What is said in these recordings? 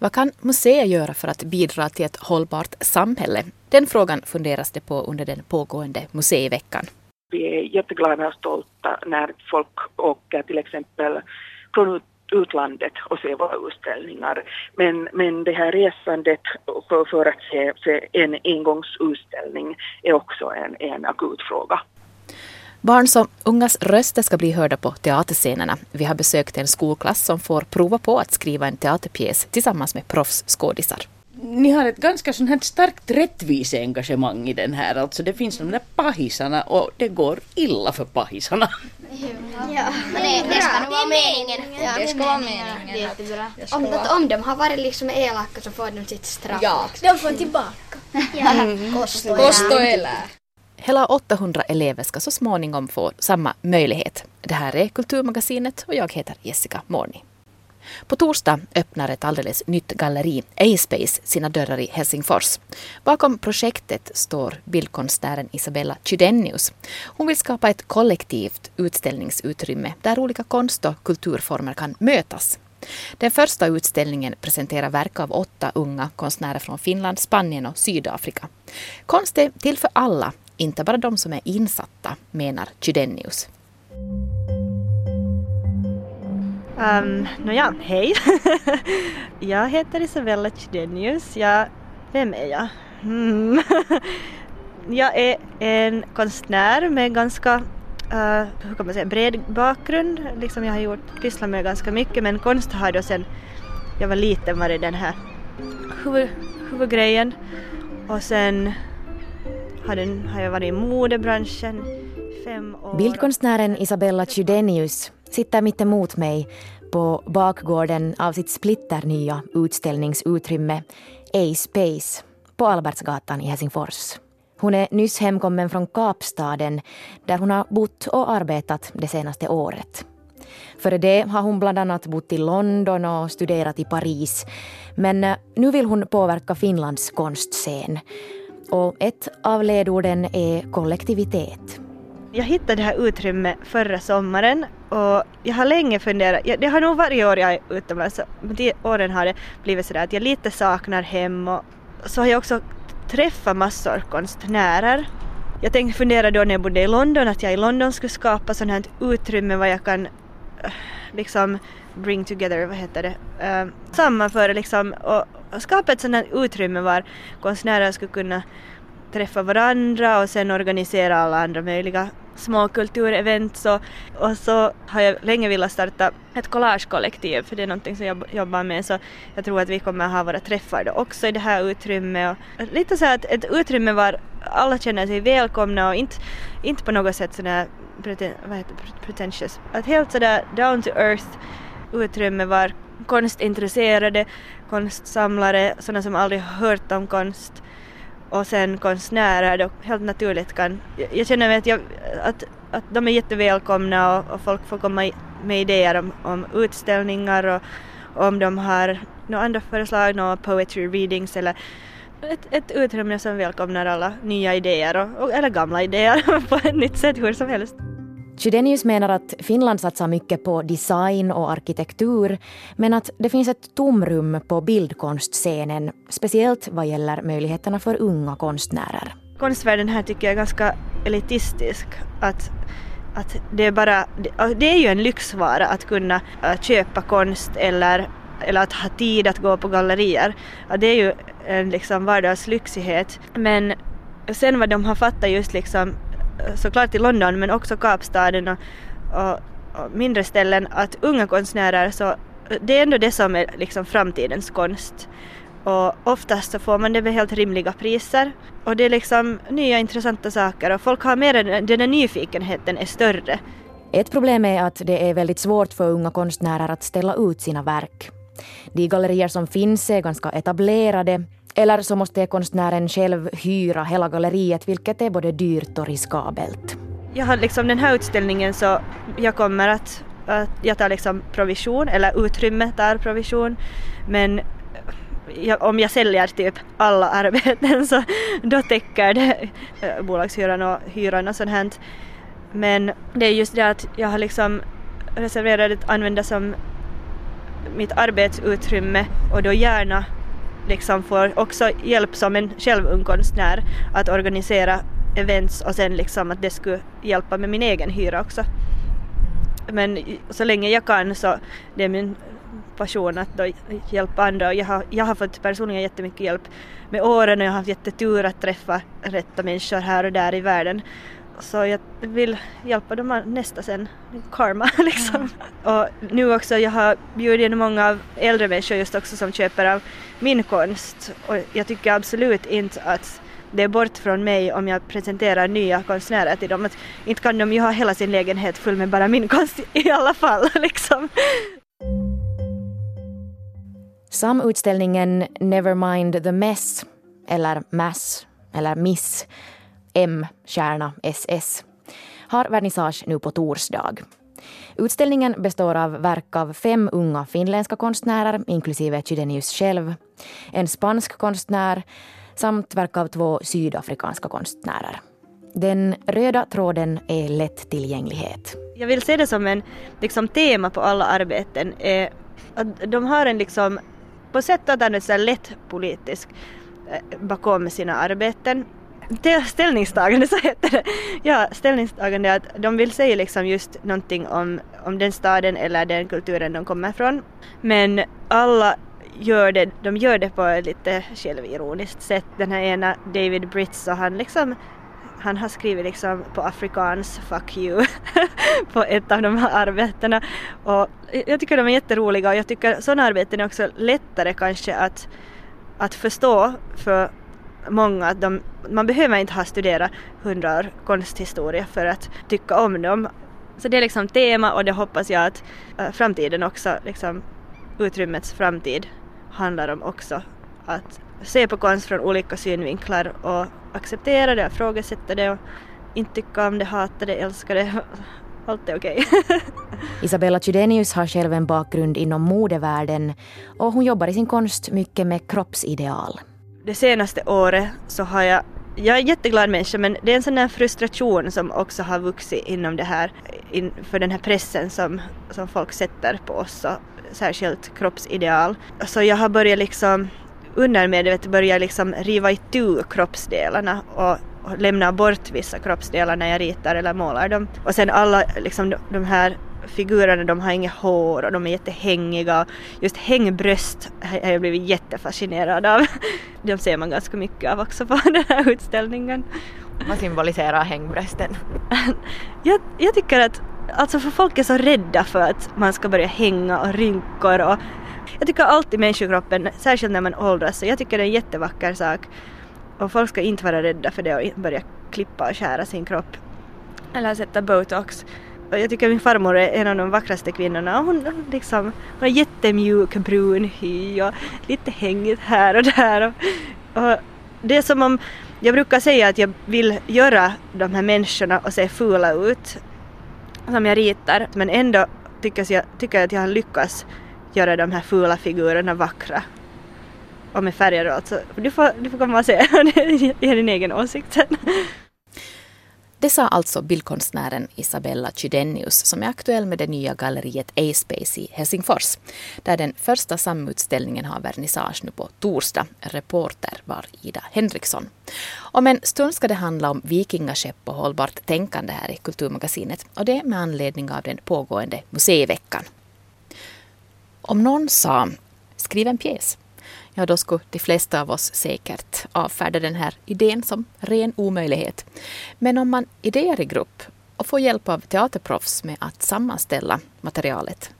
Vad kan museer göra för att bidra till ett hållbart samhälle? Den frågan funderas det på under den pågående museiveckan. Vi är jätteglada och stolta när folk åker till exempel från utlandet och ser våra utställningar. Men, men det här resandet för, för att se, se en engångsutställning är också en, en akut fråga. Barns och ungas röster ska bli hörda på teaterscenerna. Vi har besökt en skolklass som får prova på att skriva en teaterpjäs tillsammans med proffsskådisar. Ni har ett ganska sånt här starkt rättviseengagemang i den här. Alltså det finns de där pahisarna och det går illa för pahisarna. Ja, men det, det ska nog vara meningen. Ja, det ska vara meningen. Jättebra. Om, om de har varit liksom elaka så får de sitt straff. Ja. De får tillbaka. Ja. Mm. Kost och elä. Hela 800 elever ska så småningom få samma möjlighet. Det här är Kulturmagasinet och jag heter Jessica Morni. På torsdag öppnar ett alldeles nytt galleri, A-Space, sina dörrar i Helsingfors. Bakom projektet står bildkonstnären Isabella Chydenius. Hon vill skapa ett kollektivt utställningsutrymme där olika konst och kulturformer kan mötas. Den första utställningen presenterar verk av åtta unga konstnärer från Finland, Spanien och Sydafrika. Konst är till för alla, inte bara de som är insatta, menar Chydenius. Um, Nåja, hej. jag heter Isabella Chydenius. Jag, vem är jag? Mm. jag är en konstnär med ganska uh, hur kan man säga, bred bakgrund. Liksom jag har gjort, pysslat med ganska mycket men konst har då sen jag var liten varit den här huvud, huvudgrejen. Och sen har, den, har jag varit i modebranschen fem år. Bildkonstnären Isabella Chydenius sitter mitt emot mig på bakgården av sitt splitternya utställningsutrymme A-Space på Albertsgatan i Helsingfors. Hon är nyss hemkommen från Kapstaden där hon har bott och arbetat det senaste året. Före det har hon bland annat bott i London och studerat i Paris. Men eh, nu vill hon påverka Finlands konstscen. Och ett av ledorden är kollektivitet. Jag hittade det här utrymmet förra sommaren och jag har länge funderat, det har nog varje år jag är utomlands, men de åren har det blivit sådär att jag lite saknar hem och så har jag också träffat massor konstnärer. Jag tänkte fundera då när jag bodde i London att jag i London skulle skapa sådant här utrymme var jag kan liksom bring together, vad heter det, eh, uh, sammanföra liksom och, och skapa ett sådant här utrymme var konstnärer skulle kunna träffa varandra och sen organisera alla andra möjliga små kulturevent. Så, och så har jag länge velat starta ett collagekollektiv för det är någonting som jag jobbar med. Så jag tror att vi kommer att ha våra träffar då också i det här utrymmet. Och lite så att ett utrymme var alla känner sig välkomna och inte, inte på något sätt sådär preten, vad heter, pretentious, att helt sådär down to earth utrymme var konstintresserade, konstsamlare, sådana som aldrig hört om konst och sen konstnärer då helt naturligt kan, jag känner att, jag, att, att de är jättevälkomna och, och folk får komma med idéer om, om utställningar och om de har några andra förslag, några poetry readings eller ett, ett utrymme som välkomnar alla nya idéer och, och, eller gamla idéer på ett nytt sätt hur som helst. Chydenius menar att Finland satsar mycket på design och arkitektur men att det finns ett tomrum på bildkonstscenen, speciellt vad gäller möjligheterna för unga konstnärer. Konstvärlden här tycker jag är ganska elitistisk. Att, att det, är bara, det är ju en lyxvara att kunna köpa konst eller, eller att ha tid att gå på gallerier. Det är ju en liksom vardagslyxighet. Men sen vad de har fattat just liksom eh, såklart i London men också Kapstaden och, och, och, mindre ställen att unga konstnärer så eh, det är ändå det som är liksom framtidens konst. Och oftast så får man det med helt rimliga priser. Och det är liksom nya intressanta saker och folk har mer, den där nyfikenheten är större. Ett problem är att det är väldigt svårt för unga konstnärer att ställa ut sina verk. De gallerier som finns är ganska etablerade eller så måste konstnären själv hyra hela galleriet vilket är både dyrt och riskabelt. Jag har liksom den här utställningen så jag kommer att, att jag tar liksom provision eller utrymmet tar provision men jag, om jag säljer typ alla arbeten så då täcker det eh, bolagshyran och hyran och sånt här. Men det är just det att jag har liksom reserverat att använda som mitt arbetsutrymme och då gärna liksom får också hjälp som en själv ung konstnär att organisera events och sen liksom att det skulle hjälpa med min egen hyra också. Men så länge jag kan så det är min passion att då hjälpa andra och jag har, jag har fått personligen jättemycket hjälp med åren och jag har haft jättetur att träffa rätta människor här och där i världen. Så jag vill hjälpa dem nästa sen, karma liksom. Mm. Och nu också, jag har bjudit in många av äldre människor just också som köper av min konst och jag tycker absolut inte att det är bort från mig om jag presenterar nya konstnärer till dem. Att inte kan de ju ha hela sin lägenhet full med bara min konst i alla fall. Liksom. Samutställningen Nevermind the Mess, eller Mass, eller Miss, M, stjärna, SS, har vernissage nu på torsdag. Utställningen består av verk av fem unga finländska konstnärer, inklusive Chydenius själv, en spansk konstnär samt verk av två sydafrikanska konstnärer. Den röda tråden är lättillgänglighet. Jag vill se det som en liksom, tema på alla arbeten. Eh, att de har en liksom, på sätt och vis lätt politisk eh, bakom sina arbeten. Det ställningstagande så heter det. Ja, ställningstagande att de vill säga liksom just någonting om, om den staden eller den kulturen de kommer från. Men alla gör det, de gör det på ett lite självironiskt sätt. Den här ena David Britts och han liksom han har skrivit liksom på afrikans fuck you på ett av de här arbetena. Och jag tycker de är jätteroliga och jag tycker sådana arbeten är också lättare kanske att, att förstå för många. Att de, man behöver inte ha studerat hundra år konsthistoria för att tycka om dem. Så det är liksom tema och det hoppas jag att eh, framtiden också, liksom utrymmets framtid handlar om också att se på konst från olika synvinklar och acceptera det, ifrågasätta det och inte tycka om det, hata det, älska det. Allt är okej. Okay. Isabella Chydenius har själv en bakgrund inom modevärlden och hon jobbar i sin konst mycket med kroppsideal. Det senaste året så har jag jag är en jätteglad människa men det är en sån här frustration som också har vuxit inom det här, in, för den här pressen som, som folk sätter på oss, och särskilt kroppsideal. Så jag har börjat liksom undermedvetet börja liksom riva itu kroppsdelarna och, och lämna bort vissa kroppsdelar när jag ritar eller målar dem. Och sen alla liksom de här figurerna de har inget hår och de är jättehängiga. Just hängbröst har jag blivit jättefascinerad av. De ser man ganska mycket av också på den här utställningen. Vad symboliserar hängbrösten? jag, jag tycker att Alltså för folk är så rädda för att man ska börja hänga och rynkor och jag tycker alltid människokroppen, särskilt när man åldras, så jag tycker det är en jättevacker sak. Och folk ska inte vara rädda för det och börja klippa och skära sin kropp. Eller sätta botox. Jag tycker min farmor är en av de vackraste kvinnorna. Hon, liksom, hon har jättemjuk brun hy och lite hängigt här och där. Och, och det är som om, jag brukar säga att jag vill göra de här människorna och se fula ut som jag ritar men ändå tycker jag, tycker jag att jag har lyckats göra de här fula figurerna vackra. Och med färger och allt så du får, du får komma och se, ge din egen åsikt sen. Det sa alltså bildkonstnären Isabella Chydenius som är aktuell med det nya galleriet A-Space i Helsingfors, där den första samutställningen har vernissage nu på torsdag. Reporter var Ida Henriksson. Om en stund ska det handla om vikingaskepp och hållbart tänkande här i Kulturmagasinet och det med anledning av den pågående museiveckan. Om någon sa skriv en pjäs ja då skulle de flesta av oss säkert avfärda den här idén som ren omöjlighet. Men om man idéer i grupp och får hjälp av teaterproffs med att sammanställa materialet,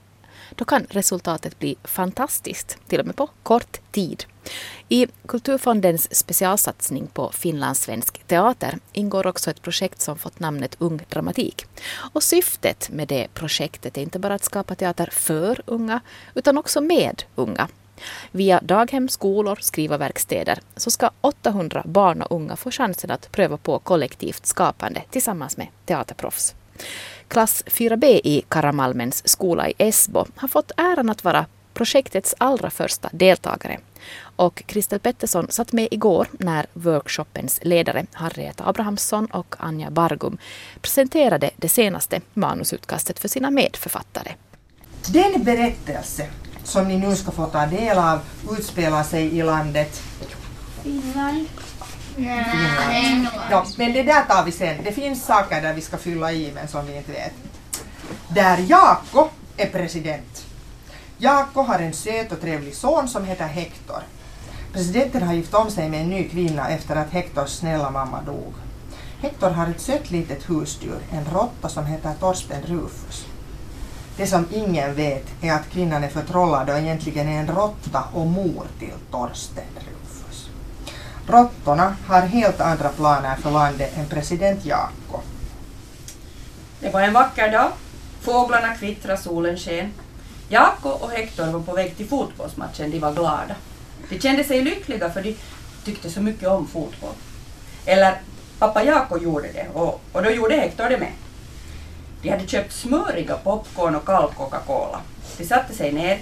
då kan resultatet bli fantastiskt, till och med på kort tid. I Kulturfondens specialsatsning på finlandssvensk teater ingår också ett projekt som fått namnet Ung Dramatik. Och syftet med det projektet är inte bara att skapa teater för unga, utan också med unga. Via daghem, skolor, skrivarverkstäder så ska 800 barn och unga få chansen att pröva på kollektivt skapande tillsammans med teaterproffs. Klass 4B i Karamalmens skola i Esbo har fått äran att vara projektets allra första deltagare. Och Kristel Pettersson satt med igår när workshopens ledare Harriet Abrahamsson och Anja Bargum presenterade det senaste manusutkastet för sina medförfattare. Den berättelse som ni nu ska få ta del av utspelar sig i landet Finland. Finland. Ja, men det där tar vi sen. Det finns saker där vi ska fylla i men som vi inte vet. Där Jaakko är president. Jaakko har en söt och trevlig son som heter Hector. Presidenten har gift om sig med en ny kvinna efter att Hectors snälla mamma dog. Hector har ett sött litet husdjur, en råtta som heter Torsten Rufus. Det som ingen vet är att kvinnan är förtrollad och egentligen är en råtta och mor till Torsten Rufus. Råttorna har helt andra planer för landet än president Jaakko. Det var en vacker dag. Fåglarna kvittrade, solen sken. Jaakko och Hector var på väg till fotbollsmatchen. De var glada. De kände sig lyckliga för de tyckte så mycket om fotboll. Eller pappa Jaakko gjorde det och, och då gjorde Hector det med. De hade köpt smöriga popcorn och kall Coca-Cola. De satte sig ner,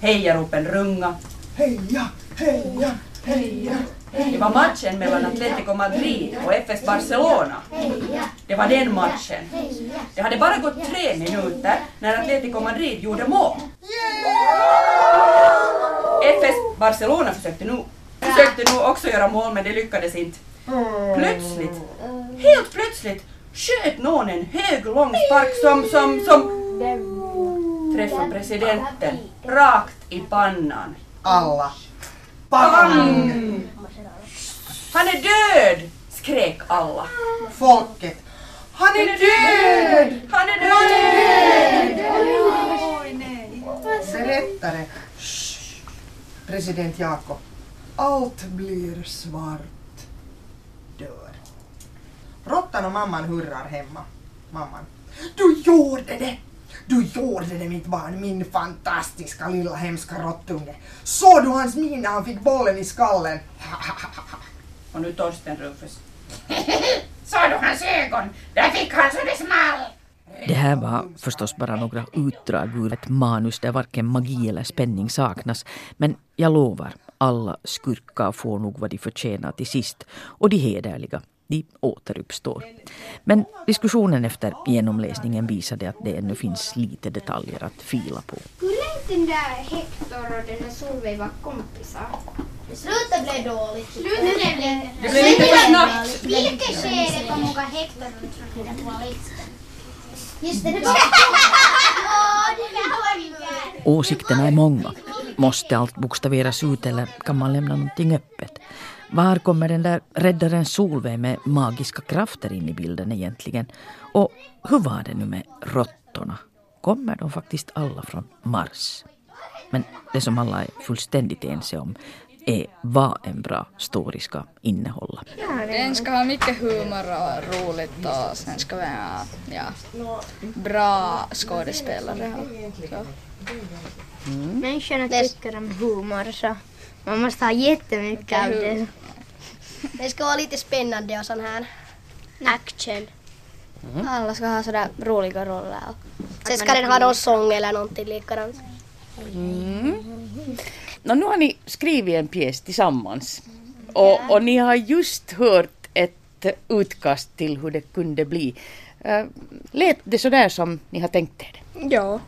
hejaropen runga. Heja, heja, heja, Det var matchen mellan Atletico Madrid och FS Barcelona. Det var den matchen. Det hade bara gått tre minuter när Atletico Madrid gjorde mål. FS Barcelona försökte nu, försökte nu också göra mål men det lyckades inte. Plötsligt, helt plötsligt, sköt någon en hög lång spark som, som, som träffade presidenten rakt i pannan. Alla. Pang! Han är död! skrek alla. Folket. Han är död! Han är död! Berättare. Shh. President Jakob. Allt blir svart. Råttan och mamman hurrar hemma. Mamman. Du gjorde det! Du gjorde det mitt barn, min fantastiska lilla hemska råttunge. Såg du hans min när han fick bollen i skallen? Och nu Torsten Rufus. Såg du hans ögon? Där fick han så det small! Det här var förstås bara några utdrag ur ett manus där varken magi eller spänning saknas. Men jag lovar, alla skurkar får nog vad de förtjänar till sist. Och de hederliga, de återuppstår. Men diskussionen efter genomläsningen visade att det ännu finns lite detaljer att fila på. Hur länge den där Hector och den där Solveig var kompisar? Slutet blev dåligt. Slutet blev Det blev lite snabbt. Vilket skede kom muka Hector och den på listan? Just det, det var... Åsikterna är många. Måste allt bokstaveras ut eller kan man lämna någonting öppet? Var kommer den där räddaren Solveig med magiska krafter in i bilden egentligen? Och hur var det nu med råttorna? Kommer de faktiskt alla från Mars? Men det som alla är fullständigt ense om är vad en bra story ska innehålla. Den ska ha mycket humor och roligt och sen ska vi ha ja, bra skådespelare. Så. Människorna tycker om humor så man måste ha jättemycket av det. Det ska vara lite spännande och sån här action. Alla ska ha sådär roliga roller. Sen ska den ha någon sång eller någonting likadant. Nå, nu har ni skrivit en pjäs tillsammans och, och ni har just hört ett utkast till hur det kunde bli. Uh, lät det sådär som ni har tänkt er det? Ja,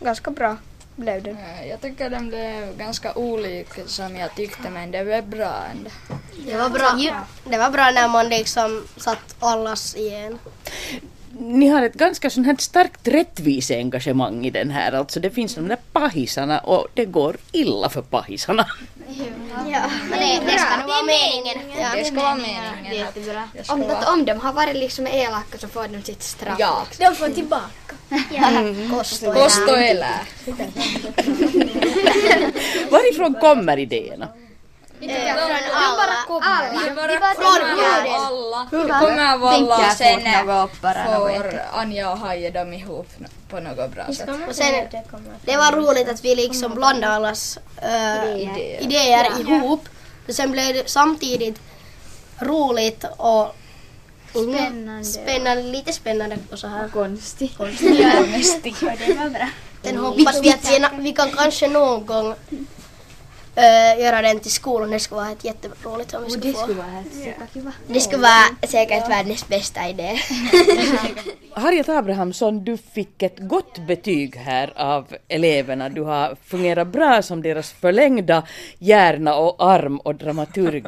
ganska bra blev det. Eh, Jag tycker den blev ganska olik som jag tyckte men det blev bra ändå. Det var bra. Det var bra när man liksom satt allas i en. Ni har ett ganska sånt här starkt rättviseengagemang i den här. Alltså det finns de där pahisarna och det går illa för pahisarna. Ja, men det, det ska nog vara meningen. Ja. Det ska vara meningen. Jättebra. Om, att om de har varit liksom elaka så får de sitt straff. Ja. De får tillbaka. Ja, kosto. Kosto elää. Varifrån kommer idéerna? Från alla. alla. Det bara kommer alla. Det kommer valla sen får Anja och Haje dem ihop på något bra sätt. Och sen, det var roligt att vi liksom blandade allas äh, Idéer. idéer ihop. Och sen blev det samtidigt roligt och Spännande. spännande, lite spännande och så här. Konstigt. Sen hoppas vi att vi, vi kan kanske någon gång uh, göra den till skolan. Det skulle vara ett jätteroligt om vi skulle få. Det skulle vara säkert världens bästa idé. Harriet Abrahamsson, du fick ett gott betyg här av eleverna. Du har fungerat bra som deras förlängda hjärna och arm och dramaturg.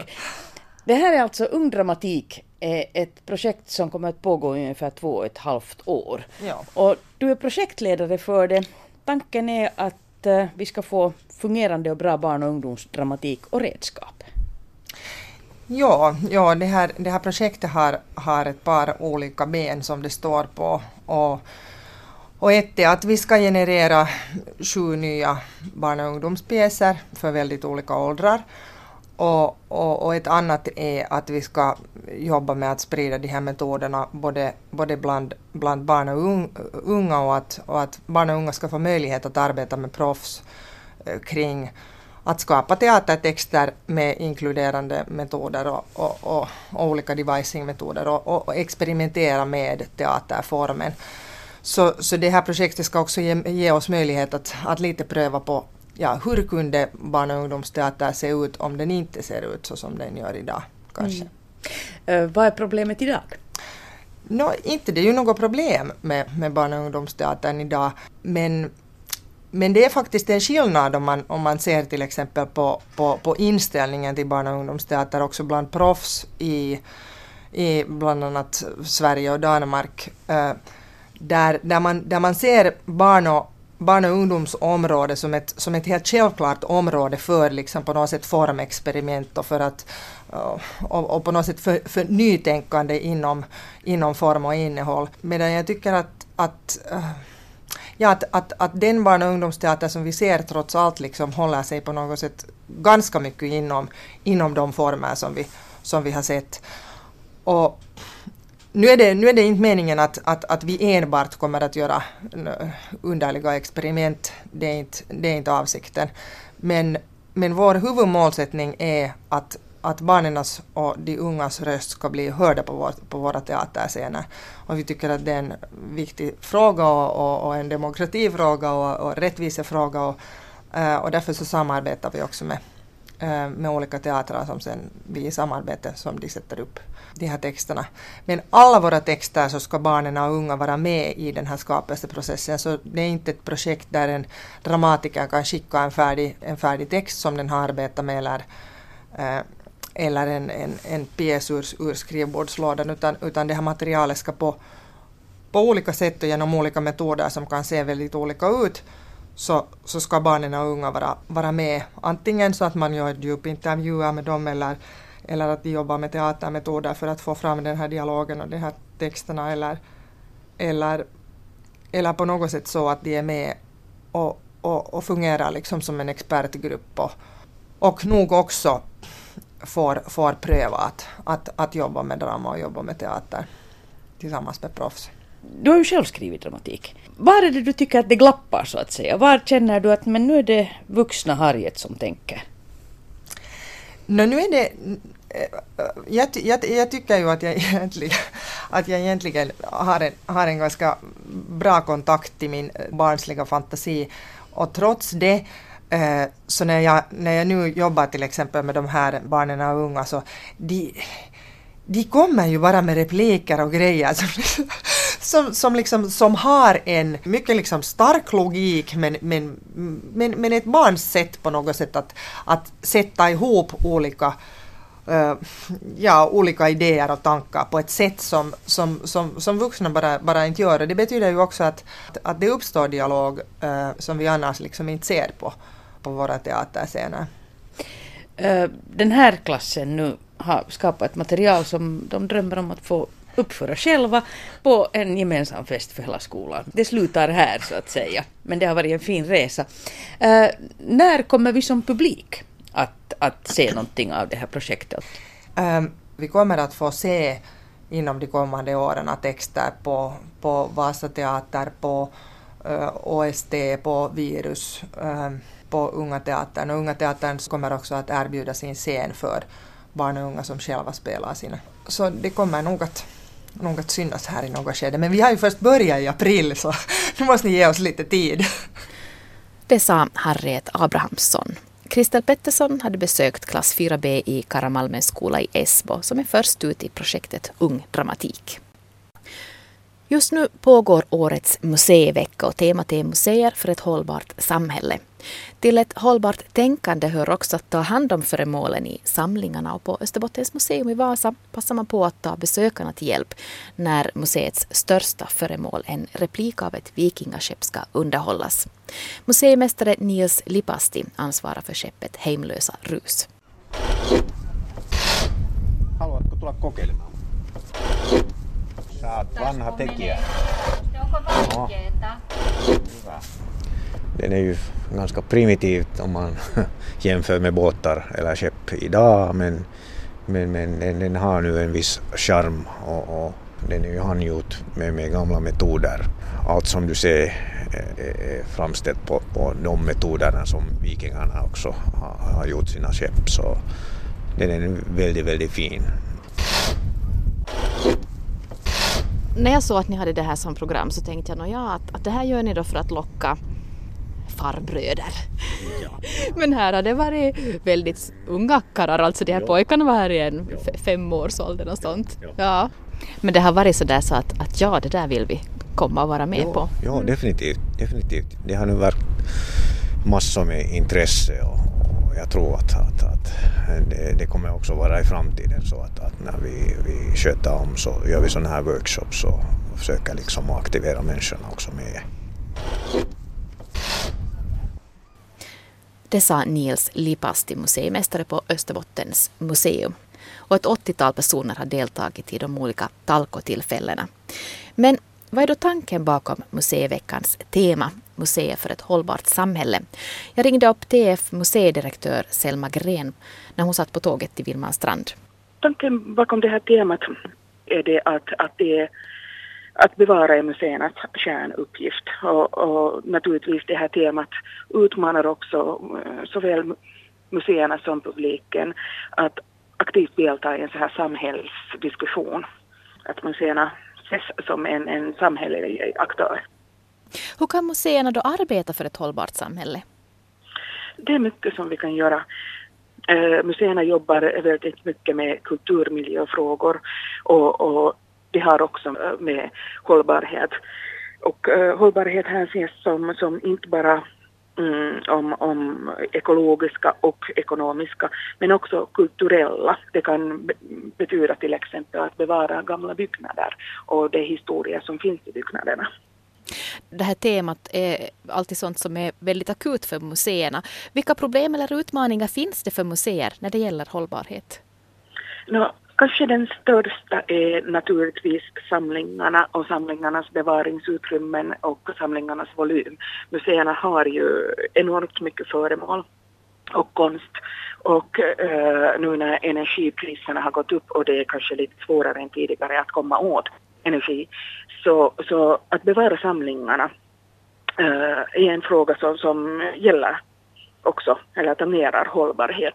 Det här är alltså Ung Dramatik, ett projekt som kommer att pågå i ungefär två och ett halvt år. Ja. Och du är projektledare för det. Tanken är att eh, vi ska få fungerande och bra barn och ungdomsdramatik och redskap. Ja, ja det, här, det här projektet har, har ett par olika ben som det står på. Och, och ett är att vi ska generera sju nya barn och ungdomspjäser för väldigt olika åldrar. Och, och, och, ett annat är att vi ska jobba med att sprida de här metoderna både, både bland, bland barn och unga och att, och att barn och unga ska få möjlighet att arbeta med proffs eh, kring att skapa teatertexter med inkluderande metoder och, och, och, och olika devicing-metoder och, och, experimentera med teaterformen. Så, så det här projektet ska också ge, ge oss möjlighet att, att lite pröva på ja, hur kunde barn och ungdomsteater se ut om den inte ser ut så som den gör idag. Kanske. Mm. Uh, vad är problemet idag? No, inte det är ju något problem med, med barn och ungdomsteatern idag, men men det är faktiskt en skillnad om man, om man ser till exempel på, på, på inställningen till barn och ungdomsteater också bland proffs i, i bland annat Sverige och Danmark. Uh, där, där, man, där man ser barn och, barn och ungdomsområde som ett, som ett helt självklart område för liksom på något sätt formexperiment och för att eh, och, och på något sätt för, för nytänkande inom, inom form och innehåll. Medan jag tycker att, att eh, ja, att, att, att den barn och ungdomsteater som vi ser trots allt liksom håller sig på något sätt ganska mycket inom, inom de former som vi, som vi har sett. Och nu är det, nu är det inte meningen att, att, att vi enbart kommer att göra underliga experiment. Det är inte, det är inte avsikten. Men, men vår huvudmålsättning är att att barnens och de ungas röst ska bli hörda på, vår, på våra teaterscener. Och vi tycker att det är en viktig fråga och, och, och en demokratifråga och, och rättvisefråga och, eh, och därför så samarbetar vi också med, eh, med olika teatrar som sen vi i samarbete som de sätter upp de här texterna. Men alla våra texter så ska barnen och unga vara med i den här skapelseprocessen så det är inte ett projekt där en dramatiker kan skicka en färdig, en färdig text som den har arbetat med eller eh, eller en, en, en pjäs ur, ur skrivbordslådan utan, utan det här materialet ska på, på olika sätt och genom olika metoder som kan se väldigt olika ut så, så ska barnen och unga vara, vara med. Antingen så att man gör djupintervjuer med dem eller, eller att de jobbar med teatermetoder för att få fram den här dialogen och de här texterna eller, eller, eller på något sätt så att de är med och, och, och fungerar liksom som en expertgrupp och, och nog också får, får pröva att, att, att jobba med drama och jobba med teater tillsammans med proffs. Du har ju själv skrivit dramatik. Var är det du tycker att det glappar så att säga? Var känner du att men nu är det vuxna Harriet som tänker? No, nu är det... Jag, jag, jag tycker ju att jag egentligen, att jag egentligen har, en, har en ganska bra kontakt till min eh, barnsliga fantasi och trots det eh, så när jag, när jag nu jobbar till exempel med de här barnen och unga så de, de kommer ju bara med repliker och grejer. Som, som, som, liksom, som har en mycket liksom stark logik men, men, men, men ett barns sätt på något sätt att, att sätta ihop olika Uh, ja, olika idéer och tankar på ett sätt som, som, som, som vuxna bara, bara inte gör. Och det betyder ju också att, att det uppstår dialog uh, som vi annars liksom inte ser på, på våra teaterscener. Eh, den här klassen nu har skapat ett material som de drömmer om att få uppföra själva på en gemensam fest för hela skolan. Det slutar här så att säga, men det har varit en fin resa. Uh, när kommer vi som publik att, att se någonting av det här projektet? Um, vi kommer att få se inom de kommande åren texter på, på Vasateater, på eh, uh, OST, på Virus. Um, på Unga Teatern och Unga Teatern kommer också att erbjuda sin scen för barn och unga som själva spelar sina. Så det kommer nog att, nog att synas här i något skede. Men vi har ju först börjat i april så nu måste ni ge oss lite tid. Det sa Harriet Abrahamsson. Kristel Pettersson hade besökt klass 4B i Karamalmens skola i Esbo som är först ut i projektet Ung Dramatik. Just nu pågår årets museivecka och temat är museer för ett hållbart samhälle. Till ett hållbart tänkande hör också att ta hand om föremålen i samlingarna och på Österbottens museum i Vasa passar man på att ta besökarna till hjälp när museets största föremål, en replik av ett vikingaskepp, ska underhållas. Museimästare Nils Lipasti ansvarar för skeppet Heimlösa Rus. Haluatko tulla kokeilemaan? Oot vanha tekijä. No. Hyvä. Den är ju ganska primitivt om man jämför med båtar eller skepp idag men, men, men den, den har nu en viss charm och, och den är ju handgjord med, med gamla metoder. Allt som du ser eh, eh, är framställt på, på de metoderna som vikingarna också har, har gjort sina skepp så den är väldigt, väldigt fin. När jag såg att ni hade det här som program så tänkte jag nog ja, att, att det här gör ni då för att locka farbröder. Ja. Men här har det varit väldigt unga karlar, alltså de här ja. pojkarna var här i en femårsåldern och sånt. Ja. ja. Men det har varit sådär så att, att ja, det där vill vi komma och vara med ja, på. Ja, definitivt, definitivt. Det har nu varit massor med intresse och, och jag tror att, att, att det, det, kommer också vara i framtiden så att, att när vi, vi sköter om så gör vi sådana här workshops och försöker liksom aktivera människorna också med. Det sa Nils Lipasti, museimästare på Österbottens museum. Och ett 80-tal personer har deltagit i de olika talkotillfällena. Men vad är då tanken bakom museiveckans tema, Museer för ett hållbart samhälle? Jag ringde upp TF museidirektör Selma Gren när hon satt på tåget till Vilmanstrand. Tanken bakom det här temat är det att, att det är att bevara är museernas kärnuppgift. Och, och, naturligtvis det här temat utmanar också eh, såväl museerna som publiken att aktivt delta i en så här samhällsdiskussion. Att museerna ses som en, en samhällelig aktör. Hur kan museerna då arbeta för ett hållbart samhälle? Det är mycket som vi kan göra. Uh, museerna jobbar väldigt mycket med kulturmiljöfrågor och, och det har också eh, med hållbarhet. Och uh, hållbarhet här ses som, som inte bara mm, om, om ekologiska och ekonomiska, men också kulturella. Det kan betyda till exempel att bevara gamla byggnader och det historia som finns i byggnaderna. Det här temat är alltid sånt som är väldigt akut för museerna. Vilka problem eller utmaningar finns det för museer när det gäller hållbarhet? No, Kanske den största är naturligtvis samlingarna och samlingarnas bevaringsutrymmen och samlingarnas volym. Museerna har ju enormt mycket föremål och konst och eh, nu när energipriserna har gått upp och det är kanske lite svårare än tidigare att komma åt energi så, så att bevara samlingarna eh, är en fråga som, som gäller också, eller tangerar hållbarhet.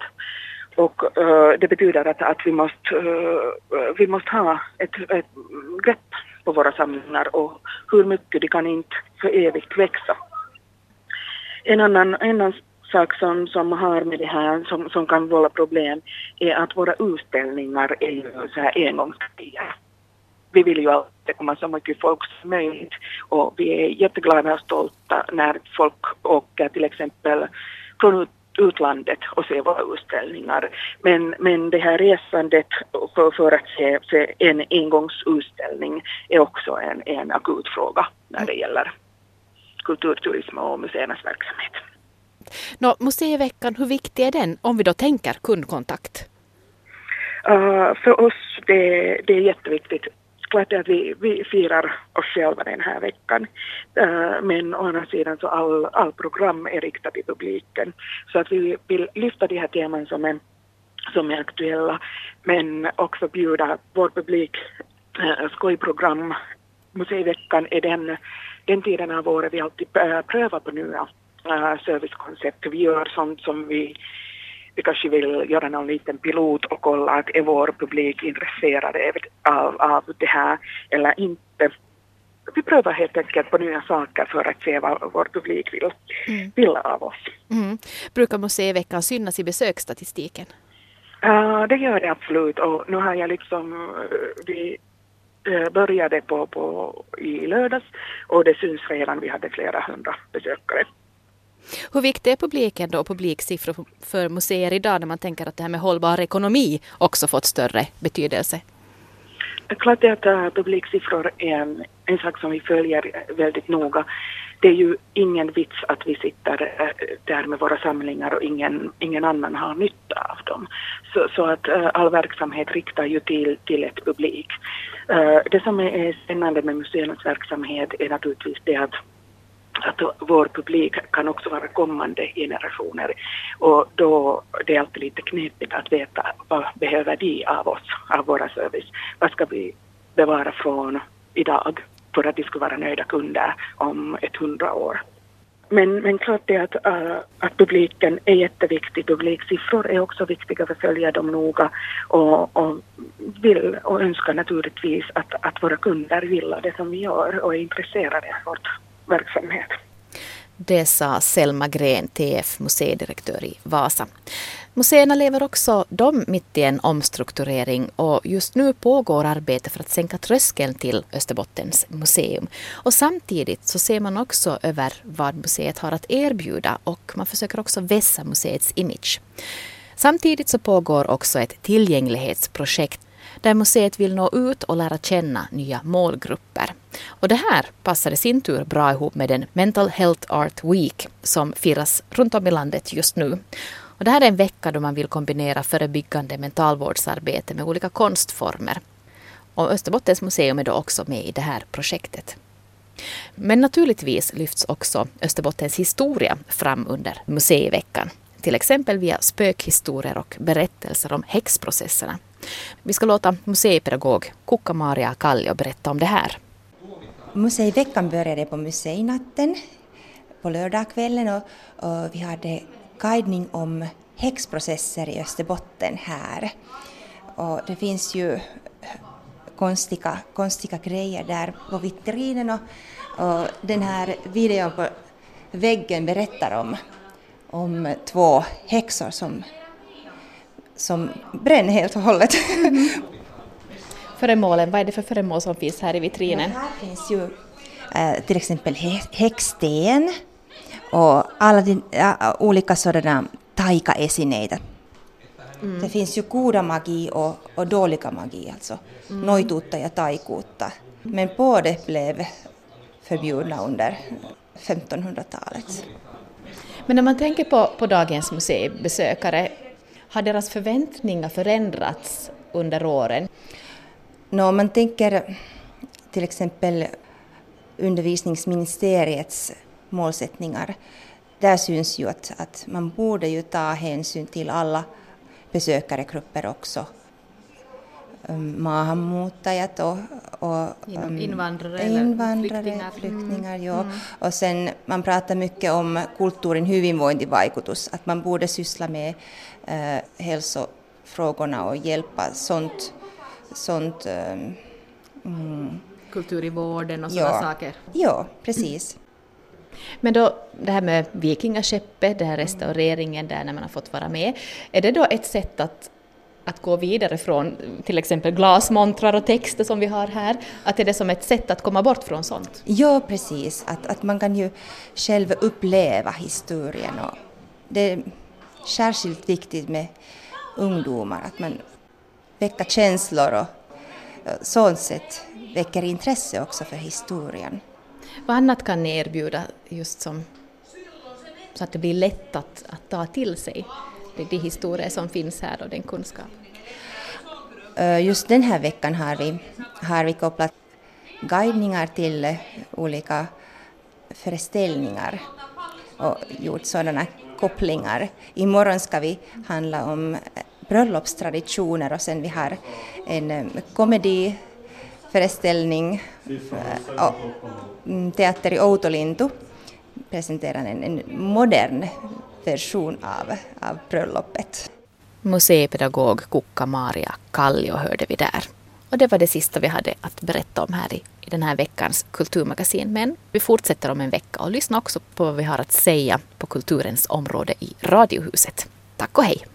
Och uh, det betyder att, att vi, måste, uh, vi måste ha ett, ett grepp på våra samlingar och hur mycket de kan inte för evigt växa. En annan, en annan sak som, som har med det här, som, som kan vålla problem, är att våra utställningar är ju så här engångsgrejer. Vi vill ju alltid komma så mycket folk som möjligt och vi är jätteglada och stolta när folk åker till exempel från utlandet och se våra utställningar. Men, men det här resandet för, för att se, se en engångsutställning är också en, en akut fråga när det gäller kulturturism och museernas verksamhet. Nå, museiveckan, hur viktig är den om vi då tänker kundkontakt? Uh, för oss det, det är jätteviktigt klart att vi, vi firar oss själva den här veckan. Eh, men å andra sidan så all, all program är riktat till publiken. Så att vi vill lyfta de här teman som är, som är aktuella men också bjuda vår publik eh, skojprogram. Museiveckan är den, den tiden av året vi alltid eh, prövar på nya servicekoncept. Vi gör sånt som vi vi kanske vill göra någon liten pilot och kolla att är vår publik intresserad av, av det här eller inte. vi prövar helt enkelt på nya saker för att se vad vår publik vill, mm. vill av oss. Mm. Brukar museiveckan synas i besöksstatistiken? Uh, det gör det absolut och nu har jag liksom, vi började på, på, i lördags och det syns redan, vi hade flera hundra besökare. Hur viktig är publiken då, publiksiffror för museer idag när man tänker att det här med hållbar ekonomi också fått större betydelse? Det är klart att uh, publiksiffror är en, en sak som vi följer eh, väldigt noga. Det är ju ingen vits att vi sitter uh, där med våra samlingar och ingen, ingen annan har nytta av dem. Så, så att uh, all verksamhet riktar ju till, till ett publik. det som är spännande med museernas verksamhet är naturligtvis det att att vår publik kan också vara kommande generationer och då det är alltid lite knepigt att veta vad behöver de av oss, av våra service. Vad ska vi bevara från idag för att de ska vara nöjda kunder om ett hundra år. Men, men klart det att, äh, att publiken är jätteviktig. Publiksiffror är också viktiga, vi följer dem noga och, och vill och önskar naturligtvis att, att våra kunder gillar det som vi gör och är intresserade av vårt verksamhet. Det sa Selma Gren, TF museidirektör i Vasa. Museerna lever också de mitt i en omstrukturering och just nu pågår arbete för att sänka tröskeln till Österbottens museum. Och samtidigt så ser man också över vad museet har att erbjuda och man försöker också vässa museets image. Samtidigt så pågår också ett tillgänglighetsprojekt där museet vill nå ut och lära känna nya målgrupper. Och det här passar i sin tur bra ihop med den Mental Health Art Week som firas runt om i landet just nu. Och det här är en vecka då man vill kombinera förebyggande mentalvårdsarbete med olika konstformer. Och Österbottens museum är då också med i det här projektet. Men naturligtvis lyfts också Österbottens historia fram under museiveckan. Till exempel via spökhistorier och berättelser om häxprocesserna. Vi ska låta museipedagog Kukka-Maria Kallio berätta om det här. Museiveckan började på museinatten på lördagskvällen och, och vi hade guidning om häxprocesser i Österbotten här. Och det finns ju konstiga, konstiga grejer där på vitrinen och, och den här videon på väggen berättar om, om två häxor som som bränner helt och hållet. Mm. Föremålen, vad är det för föremål som finns här i vitrinen? Ja, här finns ju äh, till exempel häcksten och alla din, äh, olika sådana taikaesineitä. Mm. Det finns ju goda magi och, och dåliga magi, alltså mm. noituutta ja taikuutta. Men båda blev förbjudna under 1500-talet. Men när man tänker på, på dagens museibesökare, har deras förväntningar förändrats under åren? No, om man tänker till exempel undervisningsministeriets målsättningar, där syns ju att, att man borde ju ta hänsyn till alla besökaregrupper också. Maahanmuuttajat och, och invandrare, invandrare flyktingar. flyktingar mm. ja. Mm. Och sen man pratar mycket om kulturin hyvinvointivaikutus, att man borde syssla med eh, hälsofrågorna och hjälpa sånt, sånt ehm, mm. Kultur i vården och sådana ja. saker? Ja, precis. Men då det här med vikingaskeppet, den här restaureringen där när man har fått vara med, är det då ett sätt att att gå vidare från till exempel glasmontrar och texter som vi har här, att är det som ett sätt att komma bort från sånt? Ja, precis, att, att man kan ju själv uppleva historien och det, särskilt viktigt med ungdomar, att man väcker känslor och sånt sätt väcker intresse också för historien. Vad annat kan ni erbjuda just som så att det blir lätt att, att ta till sig de, de historier som finns här och den kunskap? Eh, just den här veckan har vi, har vi kopplat guidningar till olika föreställningar och gjort sådana kopplingar. Imorgon ska vi handla om bröllopstraditioner och sen vi har en eh, komediföreställning, eh, mm, Teater i Outolintu presenterar en, en modern version av, av bröllopet. Museipedagog Kukka Maria Kallio hörde vi där. Och det var det sista vi hade att berätta om här i, i den här veckans kulturmagasin. Men vi fortsätter om en vecka och lyssna också på vad vi har att säga på kulturens område i Radiohuset. Tack och hej!